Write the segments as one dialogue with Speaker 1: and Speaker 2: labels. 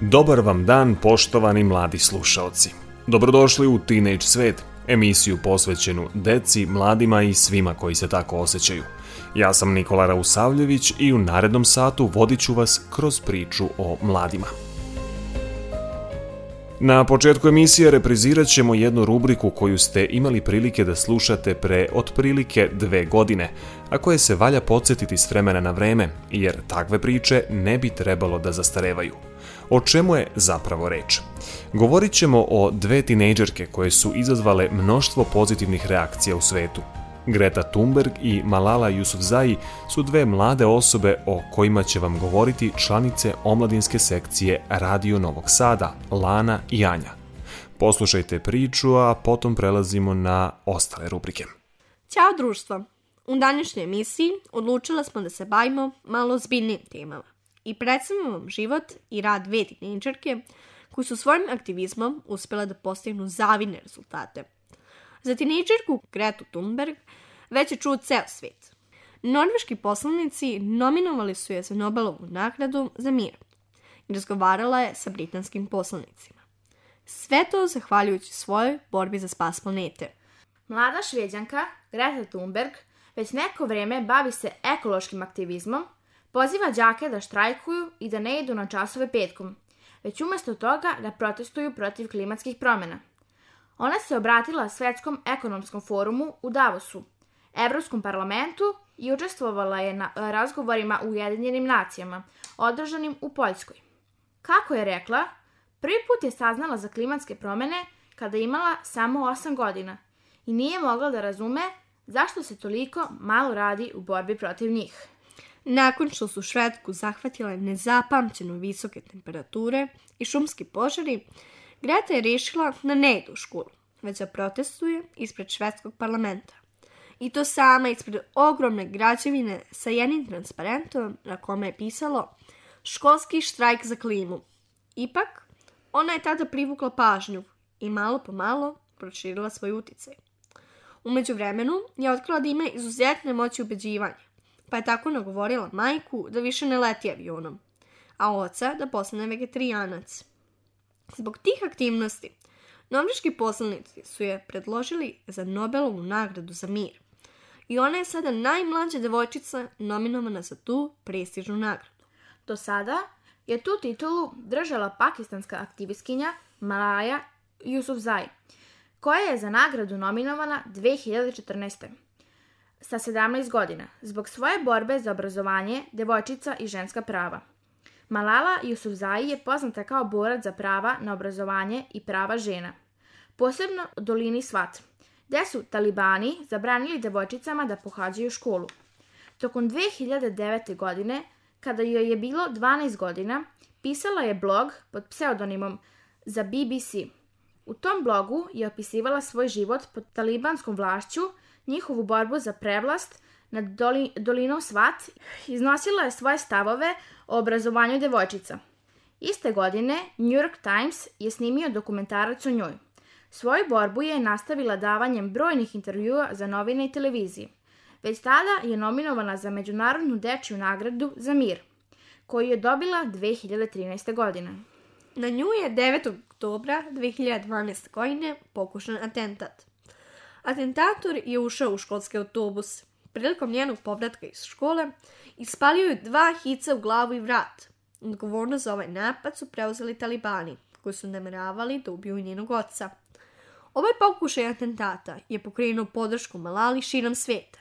Speaker 1: Dobar vam dan, poštovani mladi slušaoci. Dobrodošli u Teenage Svet, emisiju posvećenu deci, mladima i svima koji se tako osjećaju. Ja sam Nikola Rausavljević i u narednom satu vodit ću vas kroz priču o mladima. Na početku emisije reprizirat ćemo jednu rubriku koju ste imali prilike da slušate pre otprilike dve godine, a koje se valja podsjetiti s vremena na vreme, jer takve priče ne bi trebalo da zastarevaju. O čemu je zapravo reč? Govorit ćemo o dve tinejdžerke koje su izazvale mnoštvo pozitivnih reakcija u svetu. Greta Thunberg i Malala Yousafzai su dve mlade osobe o kojima će vam govoriti članice omladinske sekcije Radio Novog Sada, Lana i Anja. Poslušajte priču, a potom prelazimo na ostale rubrike.
Speaker 2: Ćao društvo! U današnjoj emisiji odlučila smo da se bavimo malo zbiljnim temama i predstavimo vam život i rad dve tinejdžerke koji su svojim aktivizmom uspjela da postignu zavidne rezultate. Za tinejdžerku Gretu Thunberg već je čuo ceo svet. Norveški poslanici nominovali su je za Nobelovu nagradu za mir i razgovarala je sa britanskim poslanicima. Sve to zahvaljujući svojoj borbi za spas planete.
Speaker 3: Mlada šveđanka Greta Thunberg već neko vreme bavi se ekološkim aktivizmom, poziva đake da štrajkuju i da ne idu na časove petkom, već umesto toga da protestuju protiv klimatskih promjena. Ona se obratila Svetskom ekonomskom forumu u Davosu, Evropskom parlamentu i učestvovala je na razgovorima u Ujedinjenim nacijama, održanim u Poljskoj. Kako je rekla, prvi put je saznala za klimatske promjene kada je imala samo 8 godina i nije mogla da razume zašto se toliko malo radi u borbi protiv njih.
Speaker 2: Nakon što su Švedsku zahvatile nezapamćeno visoke temperature i šumski požari, Greta je rešila da ne ide u školu, već da protestuje ispred švedskog parlamenta. I to sama ispred ogromne građevine sa jednim transparentom na kome je pisalo školski štrajk za klimu. Ipak, ona je tada privukla pažnju i malo po malo proširila svoj uticaj. Umeđu vremenu je otkrila da ima izuzetne moći ubeđivanja, pa je tako nagovorila majku da više ne leti avionom, a oca da postane vegetarijanac. Zbog tih aktivnosti, norveški poslanici su je predložili za Nobelovu nagradu za mir. I ona je sada najmlađa devojčica nominovana za tu prestižnu nagradu.
Speaker 3: Do sada je tu titulu držala pakistanska aktivistkinja Malaya Yousafzai, koja je za nagradu nominovana 2014. sa 17 godina zbog svoje borbe za obrazovanje devojčica i ženska prava. Malala Yousafzai je poznata kao borac za prava na obrazovanje i prava žena, posebno u dolini Svat, gde su talibani zabranili devojčicama da pohađaju školu. Tokom 2009. godine, kada joj je bilo 12 godina, pisala je blog pod pseudonimom za BBC. U tom blogu je opisivala svoj život pod talibanskom vlašću, njihovu borbu za prevlast nad doli, dolinom Svat, iznosila je svoje stavove o obrazovanju devojčica. Iste godine New York Times je snimio dokumentarac o njoj. Svoju borbu je nastavila davanjem brojnih intervjua za novine i televiziji. Već tada je nominovana za Međunarodnu dečju nagradu za mir, koju je dobila 2013. godine.
Speaker 2: Na nju je 9. oktobra 2012. godine pokušan atentat. Atentator je ušao u školski autobus. Prilikom njenog povratka iz škole ispalio je dva hica u glavu i vrat. Odgovornost za ovaj napad su preuzeli talibani, koji su nameravali da ubiju njenog oca. Ovaj pokušaj atentata je pokrenuo podršku Malali širom sveta.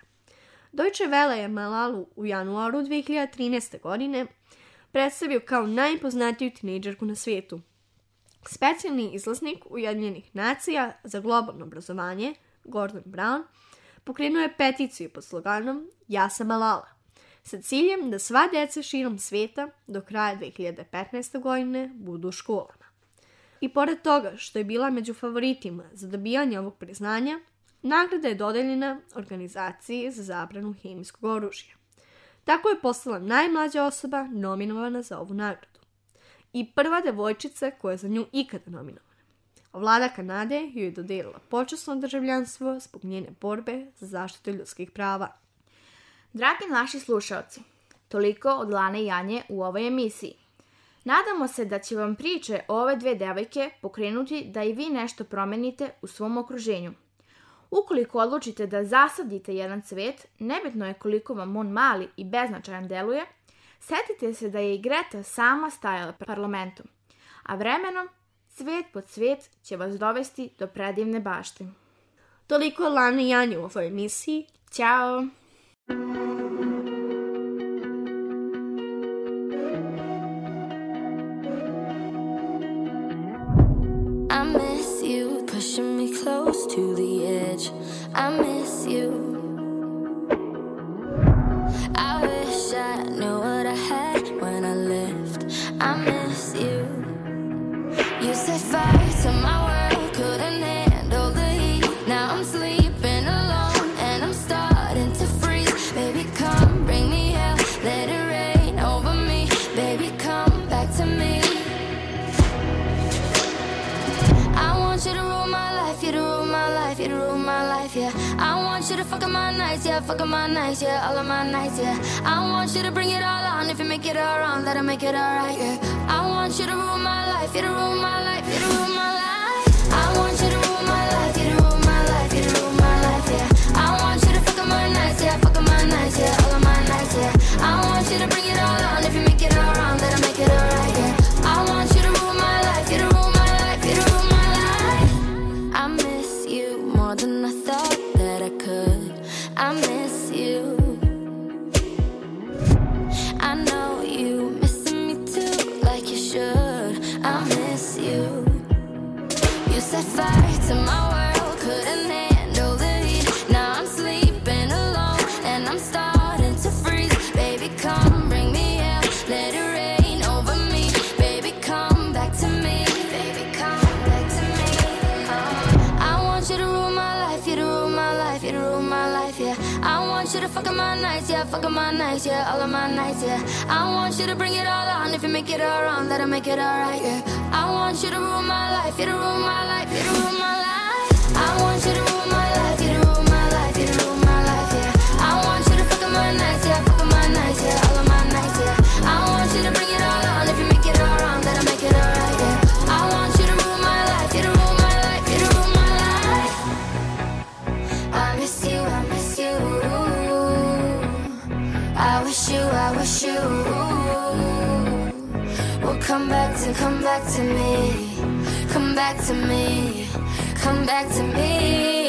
Speaker 2: Deutsche Welle je Malalu u januaru 2013. godine predstavio kao najpoznatiju tinejdžerku na svijetu. Specijalni izlaznik Ujedinjenih nacija za globalno obrazovanje, Gordon Brown, pokrenuo je peticiju pod sloganom Ja sam Malala, sa ciljem da sva deca širom sveta do kraja 2015. godine budu u školama. I pored toga što je bila među favoritima za dobijanje ovog priznanja, nagrada je dodeljena organizaciji za zabranu hemijskog oružja. Tako je postala najmlađa osoba nominovana za ovu nagradu. I prva devojčica koja je za nju ikada nominovana. Vlada Kanade joj je dodelila počasno državljanstvo zbog njene borbe za zaštitu ljudskih prava.
Speaker 3: Dragi naši slušalci, toliko od Lane i Janje u ovoj emisiji. Nadamo se da će vam priče o ove dve devojke pokrenuti da i vi nešto promenite u svom okruženju. Ukoliko odlučite da zasadite jedan cvet, nebitno je koliko vam on mali i beznačajan deluje, setite se da je i Greta sama stajala parlamentom, a vremenom cvet po cvet će vas dovesti do predivne bašte.
Speaker 2: Toliko je Lana i Janja u ovoj emisiji.
Speaker 3: Ćao!
Speaker 4: I miss you, pushing me close to the edge. I miss you. Yeah, fuck up my nights, yeah, all of my nights, yeah. I want you to bring it all on, if you make it all wrong, let it make it alright, yeah. I want you to rule my life, you to rule my life, you to rule my life. I want you to rule my life, you to rule my life, you to rule my life, yeah. I want you to fuck up my nights, yeah, fuck up my nights, yeah, all of my nights, yeah. I want you to bring fuck up my nights, yeah, all of my nights, yeah. I want you to bring it all on, if you make it all wrong, it make it alright, yeah. I want you to rule my life, you to rule my life, you to rule my life. I want you to come back to, me. Come back to me. Come back to me.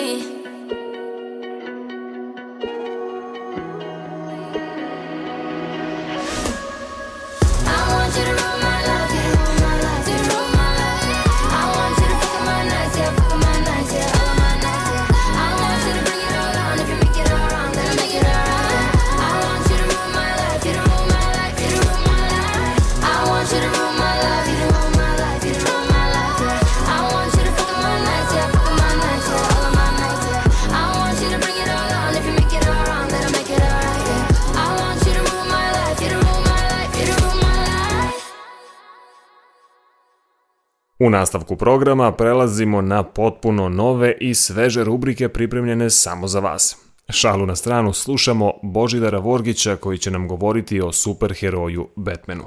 Speaker 1: U nastavku programa prelazimo na potpuno nove i sveže rubrike pripremljene samo za vas. Šalu na stranu slušamo Božidara Vorgića koji će nam govoriti o superheroju Batmanu.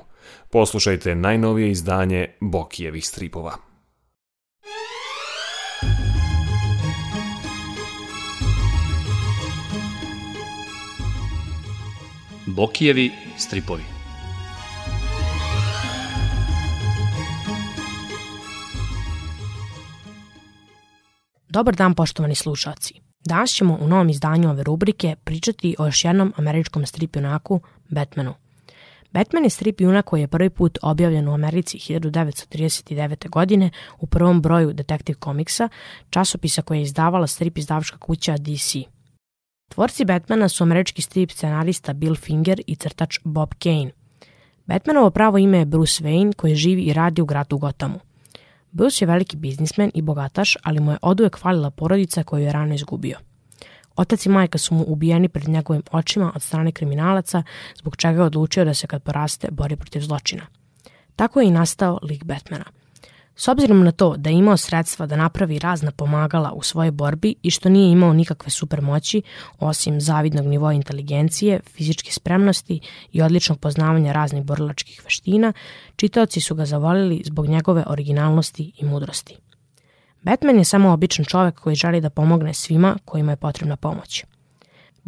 Speaker 1: Poslušajte najnovije izdanje Bokijevih stripova.
Speaker 5: Bokijevi stripovi
Speaker 6: Dobar dan poštovani slušalci. Danas ćemo u novom izdanju ove rubrike pričati o još jednom američkom strip junaku, Batmanu. Batman je strip junak koji je prvi put objavljen u Americi 1939. godine u prvom broju Detective Comicsa, časopisa koje je izdavala strip izdavačka kuća DC. Tvorci Batmana su američki strip scenarista Bill Finger i crtač Bob Kane. Batmanovo pravo ime je Bruce Wayne koji živi i radi u gradu Gothamu. Bruce je veliki biznismen i bogataš, ali mu je oduvek falila porodica koju je rano izgubio. Otac i majka su mu ubijeni pred njegovim očima od strane kriminalaca, zbog čega je odlučio da se kad poraste bori protiv zločina. Tako je i nastao lik Batmana – S obzirom na to da je imao sredstva da napravi razna pomagala u svojoj borbi i što nije imao nikakve supermoći, osim zavidnog nivoa inteligencije, fizičke spremnosti i odličnog poznavanja raznih borilačkih veština, čitaoci su ga zavolili zbog njegove originalnosti i mudrosti. Batman je samo običan čovek koji želi da pomogne svima kojima je potrebna pomoć.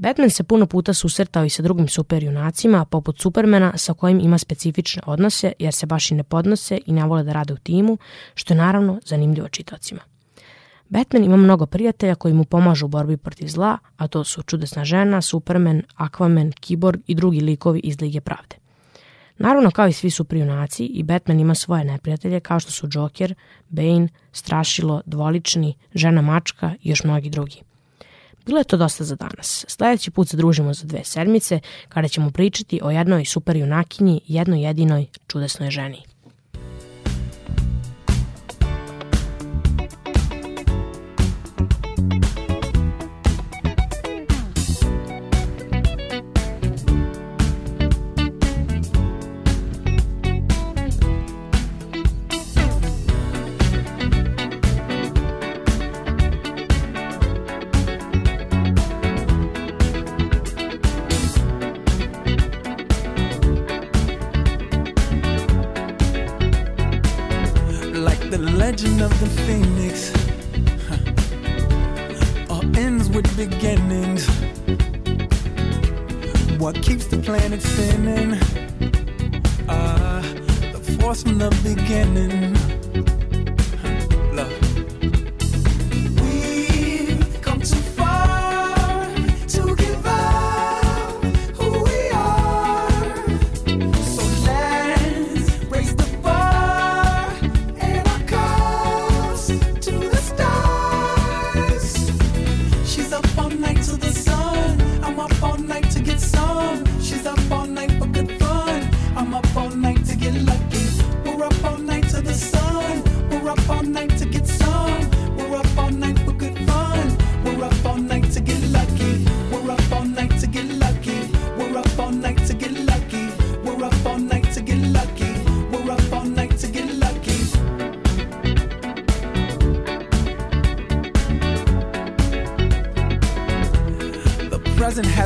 Speaker 6: Batman se puno puta susretao i sa drugim superjunacima, poput Supermana, sa kojim ima specifične odnose, jer se baš i ne podnose i ne vole da rade u timu, što je naravno zanimljivo čitacima. Batman ima mnogo prijatelja koji mu pomažu u borbi protiv zla, a to su Čudesna žena, Superman, Aquaman, Kiborg i drugi likovi iz Lige pravde. Naravno, kao i svi superjunaci, i Batman ima svoje neprijatelje kao što su Joker, Bane, Strašilo, Dvolični, Žena mačka i još mnogi drugi. Bilo je to dosta za danas. Sledeći put se družimo za dve sedmice kada ćemo pričati o jednoj super junakinji, jednoj jedinoj čudesnoj ženi.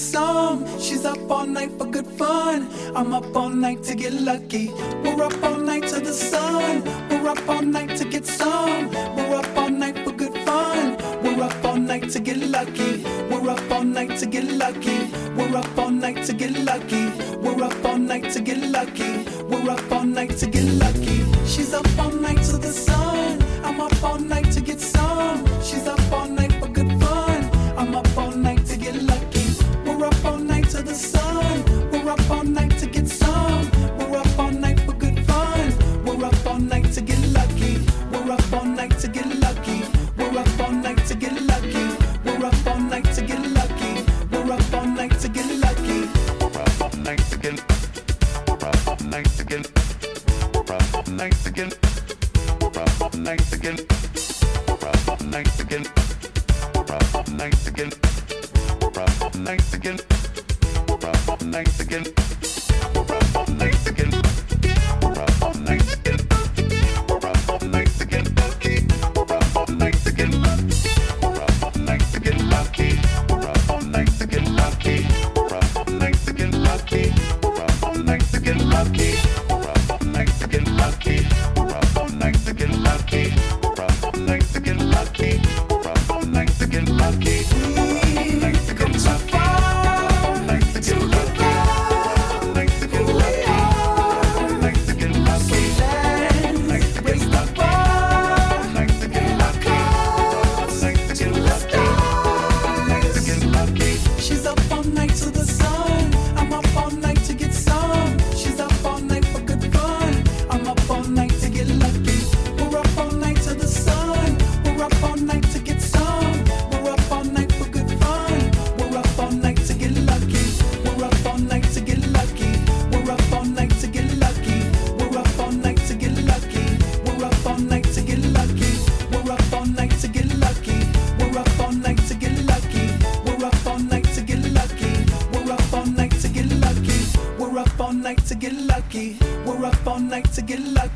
Speaker 7: some. She's up all night for good fun. I'm up all night to get lucky. We're up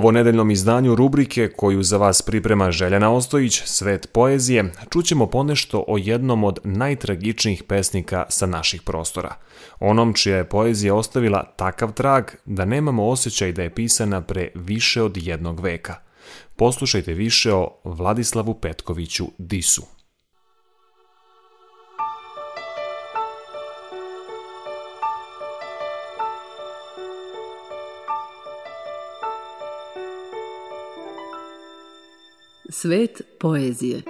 Speaker 1: U ovo nedeljnom izdanju rubrike koju za vas priprema Željana Ostojić, Svet poezije, čućemo ponešto o jednom od najtragičnijih pesnika sa naših prostora. Onom čija je poezija ostavila takav trag da nemamo osjećaj da je pisana pre više od jednog veka. Poslušajte više o Vladislavu Petkoviću Disu.
Speaker 8: Svet poezije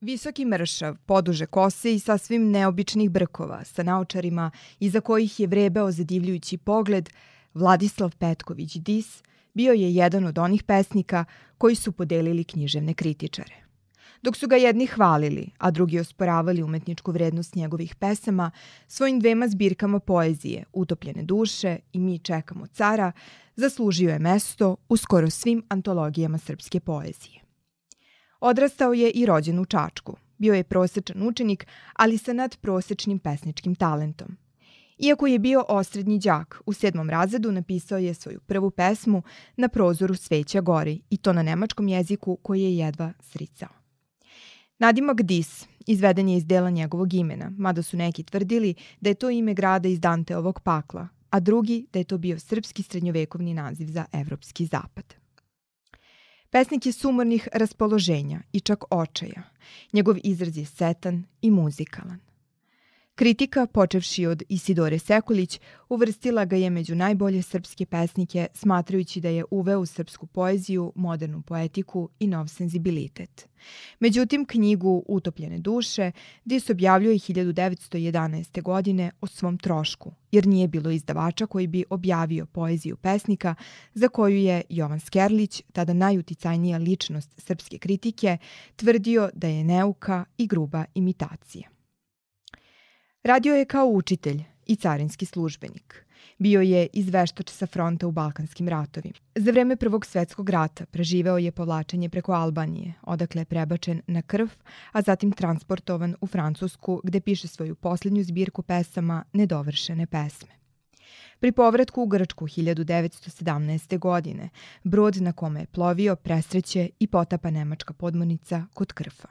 Speaker 9: Visoki mršav, poduže kose i sasvim neobičnih brkova, sa naočarima iza kojih je vrebeo zadivljujući pogled, Vladislav Petković Dis bio je jedan od onih pesnika koji su podelili književne kritičare. Dok su ga jedni hvalili, a drugi osporavali umetničku vrednost njegovih pesama, svojim dvema zbirkama poezije, Utopljene duše i Mi čekamo cara, zaslužio je mesto u skoro svim antologijama srpske poezije. Odrastao je i rođen u Čačku. Bio je prosečan učenik, ali sa nadprosečnim pesničkim talentom. Iako je bio osrednji đak, u sedmom razredu napisao je svoju prvu pesmu na prozoru Sveća gori i to na nemačkom jeziku koji je jedva sricao. Nadimak Dis izveden je iz dela njegovog imena, mada su neki tvrdili da je to ime grada iz Danteovog pakla, a drugi da je to bio srpski srednjovekovni naziv za evropski zapad. Pesnik je sumornih raspoloženja i čak očaja. Njegov izraz je setan i muzikalan. Kritika, počevši od Isidore Sekulić, uvrstila ga je među najbolje srpske pesnike, smatrajući da je uveo u srpsku poeziju, modernu poetiku i nov senzibilitet. Međutim, knjigu Utopljene duše Dis objavljuje 1911. godine o svom trošku, jer nije bilo izdavača koji bi objavio poeziju pesnika za koju je Jovan Skerlić, tada najuticajnija ličnost srpske kritike, tvrdio da je neuka i gruba imitacija. Radio je kao učitelj i carinski službenik. Bio je izveštač sa fronta u Balkanskim ratovima. Za vreme Prvog svetskog rata preživeo je povlačenje preko Albanije, odakle je prebačen na krv, a zatim transportovan u Francusku gde piše svoju poslednju zbirku pesama Nedovršene pesme. Pri povratku u Grčku 1917. godine, brod na kome je plovio presreće i potapa nemačka podmornica kod Krfa.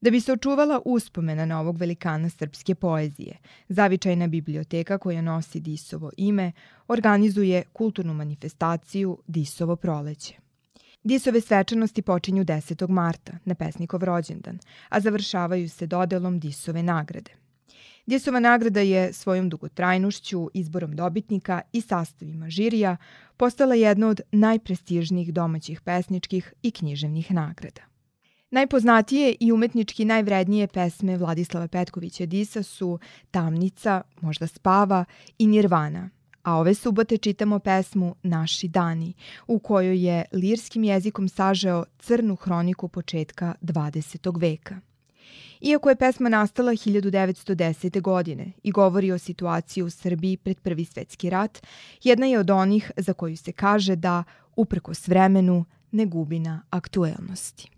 Speaker 9: Da bi se očuvala uspomena na ovog velikana srpske poezije, zavičajna biblioteka koja nosi Disovo ime organizuje kulturnu manifestaciju Disovo proleće. Disove svečanosti počinju 10. marta, na pesnikov rođendan, a završavaju se dodelom Disove nagrade. Disova nagrada je svojom dugotrajnošću, izborom dobitnika i sastavima žirija postala jedna od najprestižnijih domaćih pesničkih i književnih nagrada. Najpoznatije i umetnički najvrednije pesme Vladislava Petkovića Disa su Tamnica, možda Spava i Nirvana, a ove subote čitamo pesmu Naši dani, u kojoj je lirskim jezikom sažeo crnu hroniku početka 20. veka. Iako je pesma nastala 1910. godine i govori o situaciji u Srbiji pred Prvi svetski rat, jedna je od onih za koju se kaže da, uprkos vremenu, ne gubi na aktuelnosti.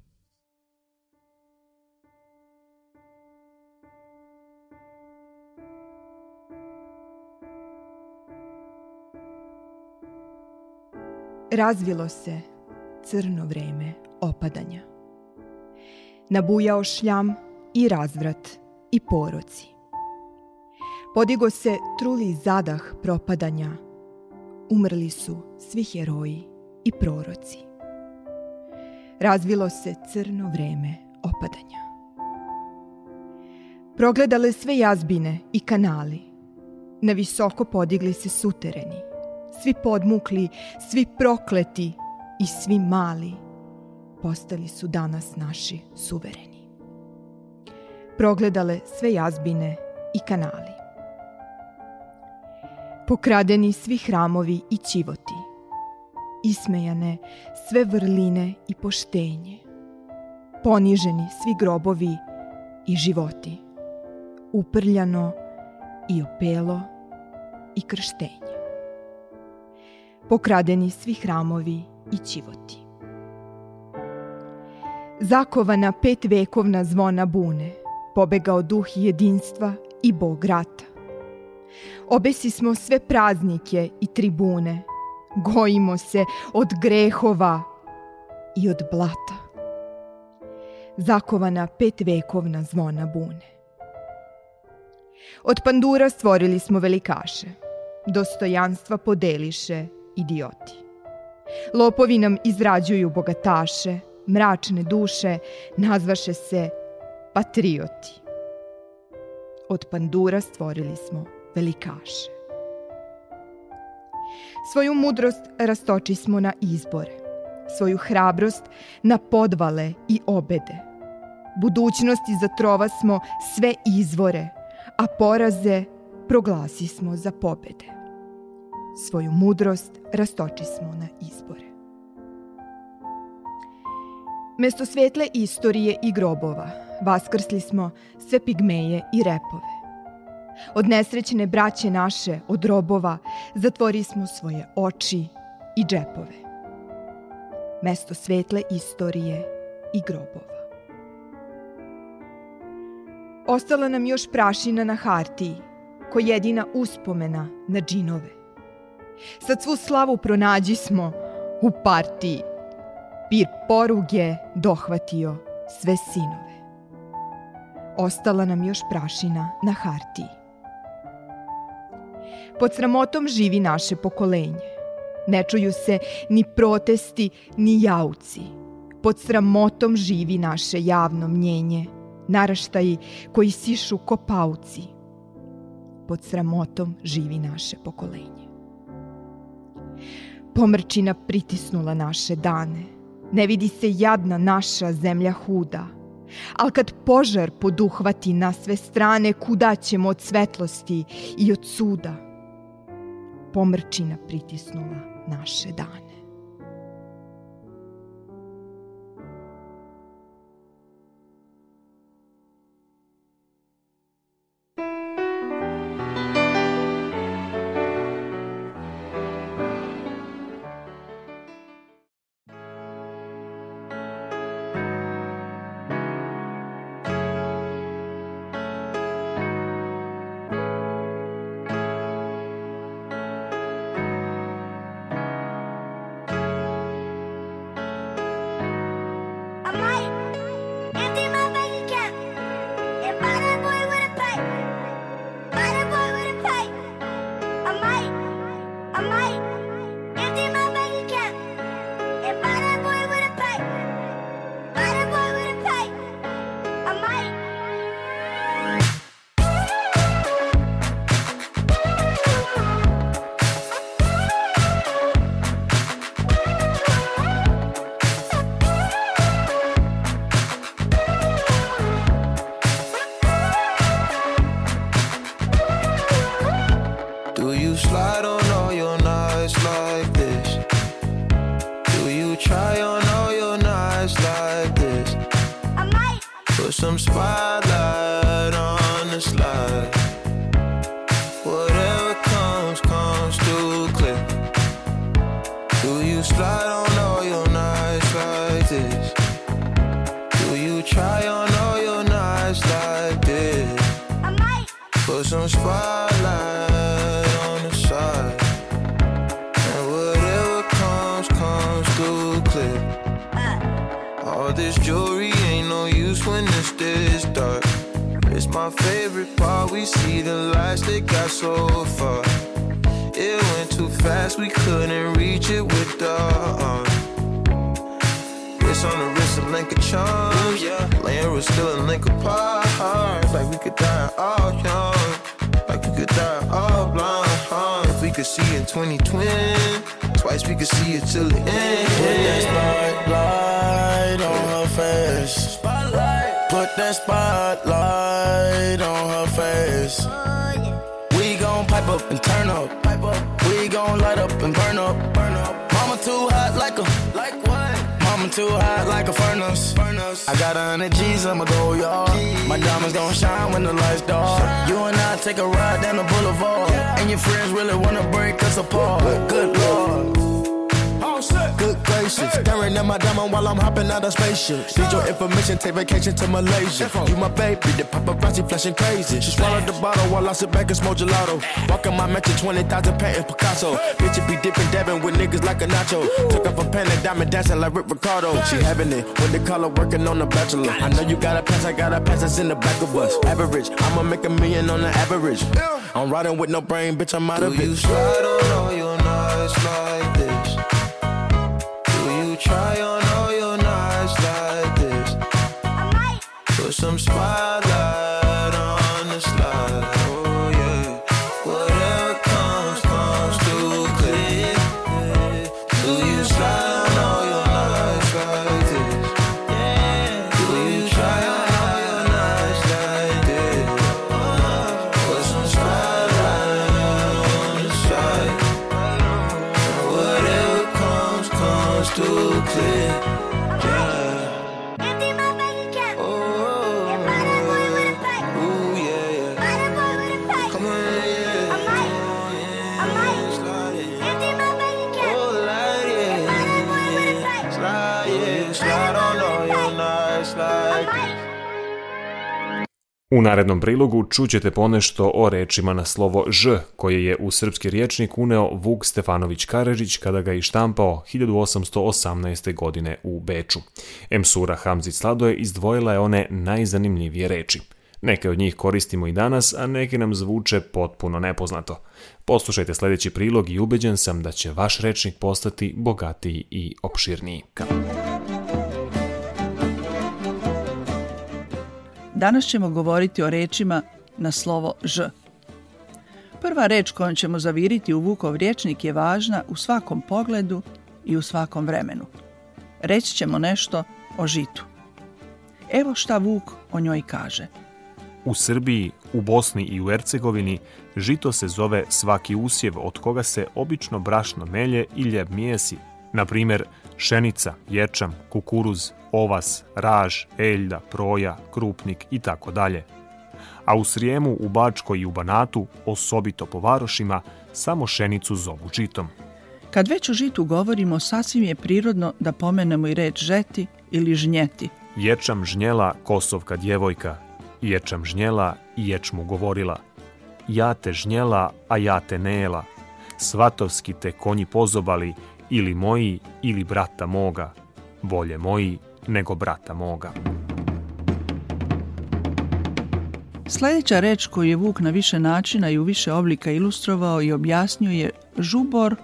Speaker 9: Razvilo se crno vreme opadanja. Nabujao šljam i razvrat i poroci. Podigo se truli zadah propadanja. Umrli su svi heroji i proroci. Razvilo se crno vreme opadanja. Progledale sve jazbine i kanali. Na visoko podigli se sutereni svi podmukli, svi prokleti i svi mali postali su danas naši suvereni. Progledale sve jazbine i kanali. Pokradeni svi hramovi i ćivoti. Ismejane sve vrline i poštenje. Poniženi svi grobovi i životi. Uprljano i opelo i krštenje pokradeni svi hramovi i ćivoti. Zakovana pet vekovna zvona bune, pobegao duh jedinstva i bog rata. Obesi smo sve praznike i tribune, gojimo se od grehova i od blata. Zakovana pet vekovna zvona bune. Od pandura stvorili smo velikaše, dostojanstva podeliše idioti. Lopovi nam izrađuju bogataše, mračne duše, nazvaše se patrioti. Od pandura stvorili smo velikaše. Svoju mudrost rastoči smo na izbore, svoju hrabrost na podvale i obede. Budućnosti zatrova smo sve izvore, a poraze proglasi smo za pobede svoju mudrost rastoči smo na izbore. Mesto svetle istorije i grobova vaskrsli smo sve pigmeje i repove. Od nesrećne braće naše, od robova, zatvori smo svoje oči i džepove. Mesto svetle istorije i grobova. Ostala nam još prašina na hartiji, ko jedina uspomena na džinove. Sad svu slavu pronađi smo u partiji. Pir poruge dohvatio sve sinove. Ostala nam još prašina na hartiji. Pod sramotom živi naše pokolenje. Ne čuju se ni protesti, ni jauci. Pod sramotom živi naše javno mnjenje.
Speaker 10: naraštaji koji sišu ko pauci. Pod sramotom živi naše pokolenje. Pomrčina pritisnula naše dane. Ne vidi se jadna naša zemlja huda. Al kad požar poduhvati na sve strane, kuda ćemo od svetlosti i od suda? Pomrčina pritisnula naše dane.
Speaker 11: Too
Speaker 12: hot like a furnace. I got a hundred G's, I'ma go yard. My diamonds gon' shine when the lights dark. You and I take a ride down the boulevard, and your friends really wanna break us apart. Good lord. Good gracious, staring at my diamond while I'm hopping out of spaceship. Need your information, take vacation to Malaysia. You my baby, the paparazzi flashing crazy. She swallowed the bottle while I sit back and smoke gelato. Walking my mansion, 20,000 patent Picasso. Bitch, it be dipping, dabbing with niggas like a nacho. Took off a pen and diamond dancing like Rick Ricardo. She having it they call her working on the bachelor. I know you got a pass, I got a pass that's in the back of us. Average, I'ma make a million on the average. I'm riding with no brain, bitch, I'm out
Speaker 11: Do
Speaker 12: of it.
Speaker 11: you slide on oh, all your nights like some
Speaker 13: spot
Speaker 1: U narednom prilogu čućete ponešto o rečima na slovo Ž, koje je u srpski riječnik uneo Vuk Stefanović Karadžić kada ga je štampao 1818. godine u Beču. Emsura Hamzić Sladoje izdvojila je one najzanimljivije reči. Neke od njih koristimo i danas, a neke nam zvuče potpuno nepoznato. Poslušajte sljedeći prilog i ubeđen sam da će vaš rečnik postati bogatiji i opširniji.
Speaker 14: Danas ćemo govoriti o rečima na slovo Ž. Prva reč kojom ćemo zaviriti u Vukov riječnik je važna u svakom pogledu i u svakom vremenu. Reći ćemo nešto o žitu. Evo šta Vuk o njoj kaže.
Speaker 1: U Srbiji, u Bosni i u Ercegovini žito se zove svaki usjev od koga se obično brašno melje i ljeb mijesi, na primjer šenica, ječam, kukuruz, ovas, raž, eljda, proja, krupnik i tako dalje. A u Srijemu, u Bačkoj i u Banatu, osobito po varošima, samo šenicu zovu žitom.
Speaker 14: Kad već o žitu govorimo, sasvim je prirodno da pomenemo i reč žeti ili žnjeti.
Speaker 1: Ječam žnjela, kosovka djevojka, ječam žnjela i ječmu govorila. Ja te žnjela, a ja te nela. Svatovski te konji pozobali, ili moji, ili brata moga. Bolje moji nego brata moga.
Speaker 14: Sljedeća reč koju je Vuk na više načina i u više oblika ilustrovao i objasnio je žubor,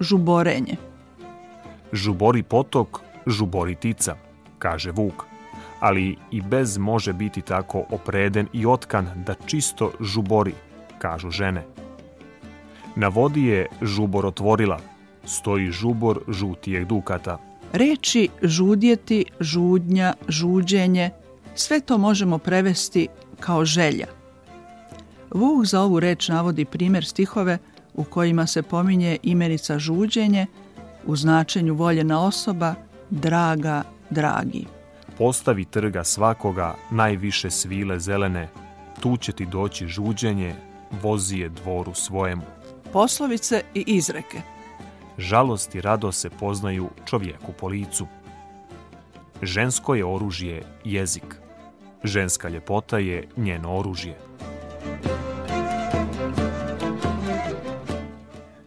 Speaker 14: žuborenje.
Speaker 1: Žubori potok, žubori tica, kaže Vuk. Ali i bez može biti tako opreden i otkan da čisto žubori, kažu žene. Na vodi je žubor otvorila, stoji žubor žutijeg dukata.
Speaker 14: Reči žudjeti, žudnja, žuđenje, sve to možemo prevesti kao želja. Vuk za ovu reč navodi primjer stihove u kojima se pominje imenica žuđenje u značenju voljena osoba, draga, dragi.
Speaker 1: Postavi trga svakoga najviše svile zelene, tu će ti doći žuđenje, vozi je dvoru svojemu.
Speaker 14: Poslovice i izreke.
Speaker 1: Žalost i rado se poznaju čovjeku po licu. Žensko je oružje jezik. Ženska ljepota je njeno oružje.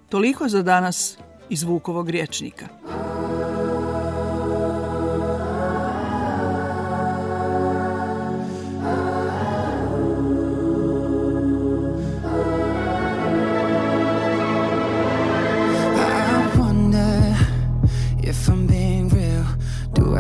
Speaker 14: Toliko za danas iz Vukovog riječnika.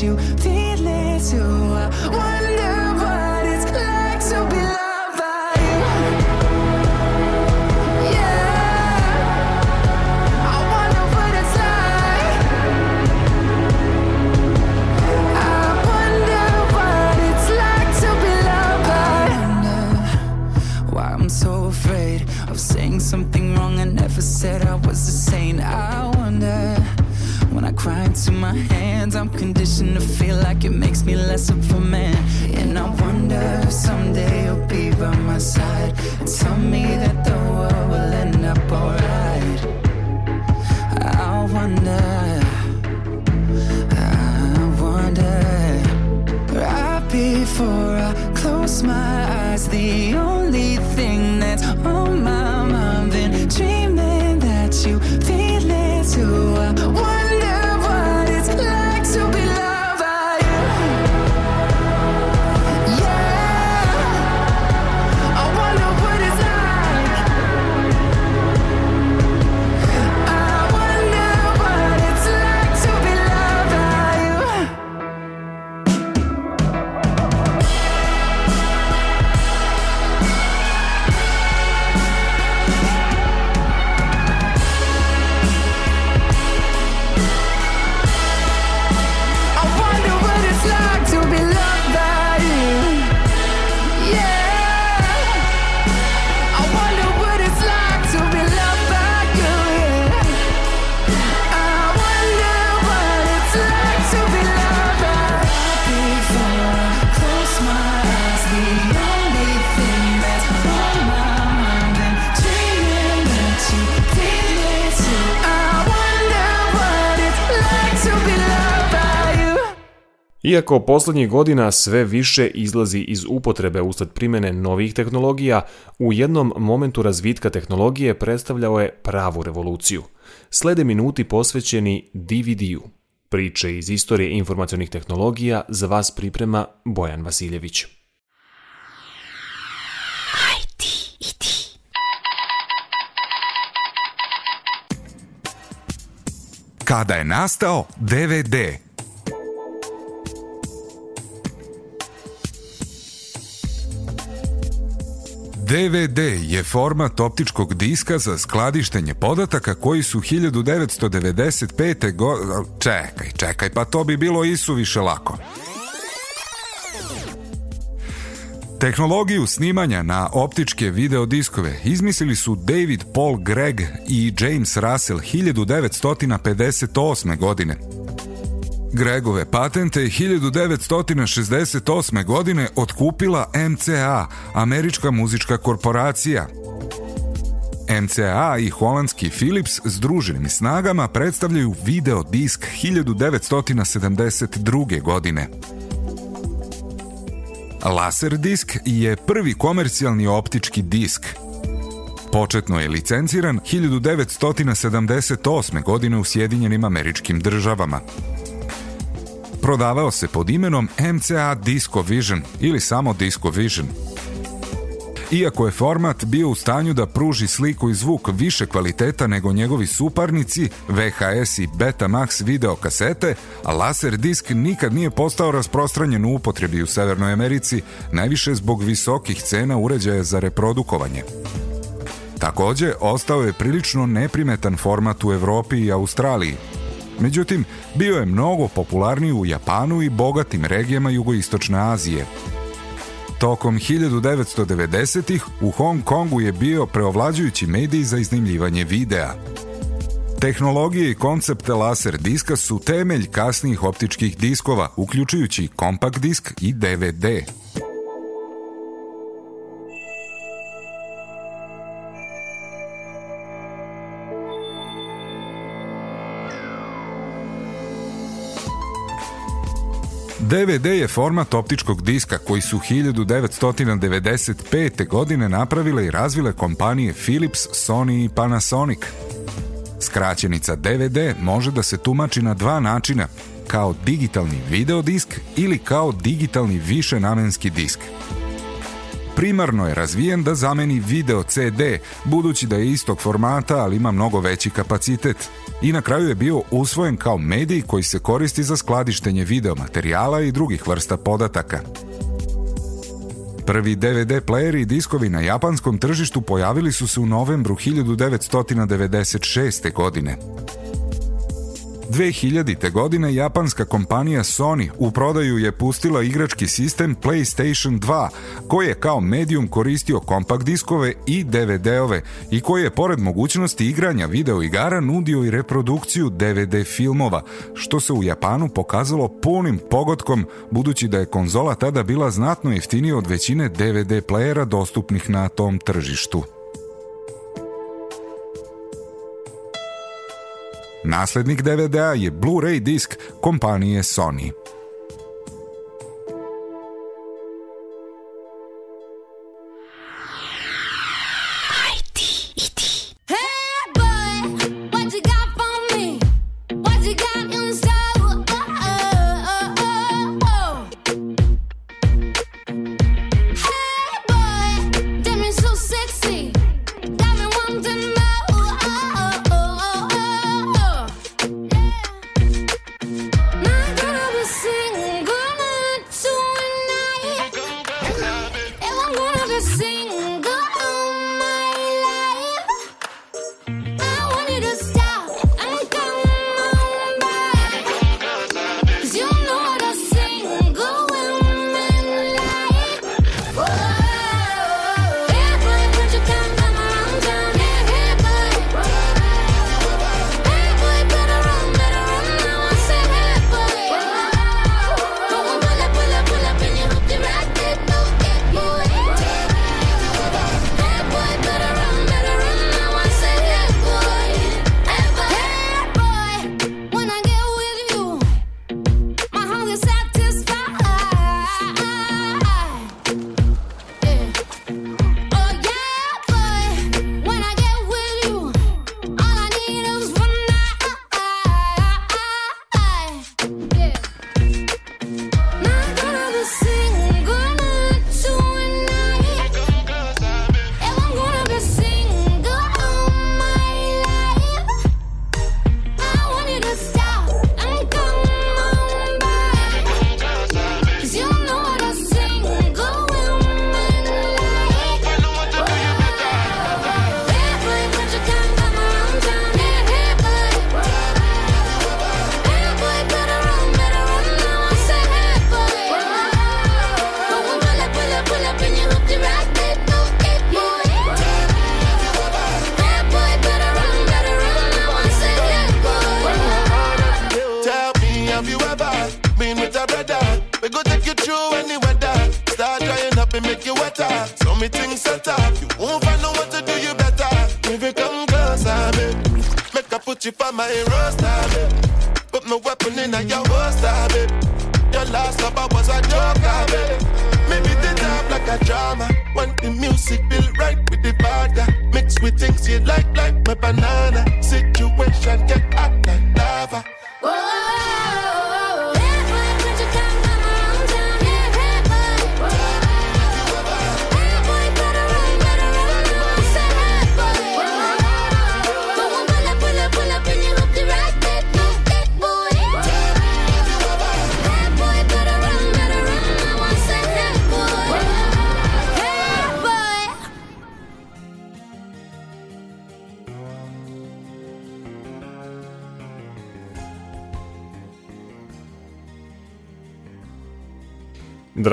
Speaker 15: dreaming you feel it too. I wonder what it's like to be loved by you. Yeah, I wonder what it's like. I wonder what it's like to be loved by. Why I'm so afraid of saying something wrong I never said I was when I cry into my hands, I'm conditioned to feel like it makes me less of a man. And I wonder if someday you'll be by my side and tell me that the world will end up alright. I wonder. I wonder right before I close my eyes. The only thing that's on my mind, been dreaming that you feel it too.
Speaker 1: Iako poslednjih godina sve više izlazi iz upotrebe usled primene novih tehnologija, u jednom momentu razvitka tehnologije predstavljao je pravu revoluciju. Slede minuti posvećeni DVD-u. Priče iz istorije informacionih tehnologija za vas priprema Bojan Vasiljević.
Speaker 16: Kada je nastao DVD? DVD je format optičkog diska za skladištenje podataka koji su 1995. go... Čekaj, čekaj, pa to bi bilo isuviše lako. Tehnologiju snimanja na optičke videodiskove izmislili su David Paul Gregg i James Russell 1958. godine. Gregove patente 1968. godine otkupila MCA, Američka muzička korporacija. MCA i holandski Philips združenim snagama predstavljaju video disk 1972. godine. Laser disk je prvi komercijalni optički disk. Početno je licenciran 1978. godine u Sjedinjenim američkim državama. Prodavao se pod imenom MCA Disco Vision ili samo Disco Vision. Iako je format bio u stanju da pruži sliku i zvuk više kvaliteta nego njegovi suparnici, VHS i Betamax video kasete, a laser disk nikad nije postao rasprostranjen u upotrebi u Severnoj Americi, najviše zbog visokih cena uređaja za reprodukovanje. Takođe, ostao je prilično neprimetan format u Evropi i Australiji, Međutim, bio je mnogo popularniji u Japanu i bogatim regijama jugoistočne Azije. Tokom 1990-ih u Hong Kongu je bio preovlađujući medij za iznimljivanje videa. Tehnologije i koncepte laser diska su temelj kasnijih optičkih diskova, uključujući kompakt disk i DVD. DVD je format optičkog diska koji su 1995. godine napravile i razvile kompanije Philips, Sony i Panasonic. Skraćenica DVD može da se tumači na dva načina, kao digitalni videodisk ili kao digitalni višenamenski disk. Primarno je razvijen da zameni video CD, budući da je istog formata, ali ima mnogo veći kapacitet. I na kraju je bio usvojen kao medij koji se koristi za skladištenje videomaterijala i drugih vrsta podataka. Prvi DVD playeri i diskovi na japanskom tržištu pojavili su se u novembru 1996. godine. 2000. godine japanska kompanija Sony u prodaju je pustila igrački sistem PlayStation 2, koji je kao medijum koristio kompakt diskove i DVD-ove i koji je pored mogućnosti igranja video igara nudio i reprodukciju DVD filmova, što se u Japanu pokazalo punim pogodkom budući da je konzola tada bila znatno jeftinija od većine DVD playera dostupnih na tom tržištu. Naslednik DVD-a je Blu-ray disk kompanije Sony.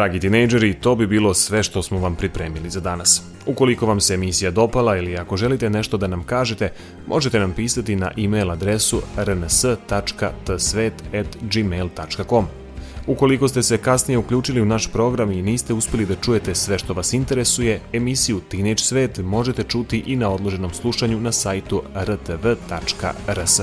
Speaker 17: Dragi tinejdžeri, to bi bilo sve što smo vam pripremili za danas. Ukoliko vam se emisija dopala ili ako želite nešto da nam kažete, možete nam pisati na e-mail adresu rns.tsvet.gmail.com. Ukoliko ste se kasnije uključili u naš program i niste uspeli da čujete sve što vas interesuje, emisiju Teenage Svet možete čuti i na odloženom slušanju na sajtu rtv.rs.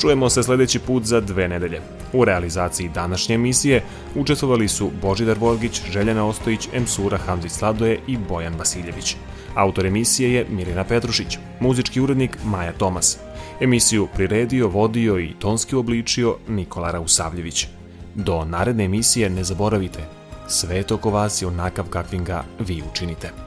Speaker 17: Čujemo se sledeći put za dve nedelje. U realizaciji današnje emisije učestvovali su Božidar Vorgić, Željana Ostojić, Emsura Hamzić Sladoje i Bojan Vasiljević. Autor emisije je Mirina Petrušić, muzički urednik Maja Tomas. Emisiju priredio, vodio i tonski obličio Nikola Rausavljević. Do naredne emisije ne zaboravite, svet oko vas je onakav kakvim ga vi učinite.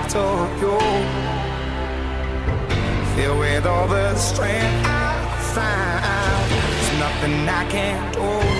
Speaker 18: Up you. Filled with all the strength I found, there's nothing I can't do.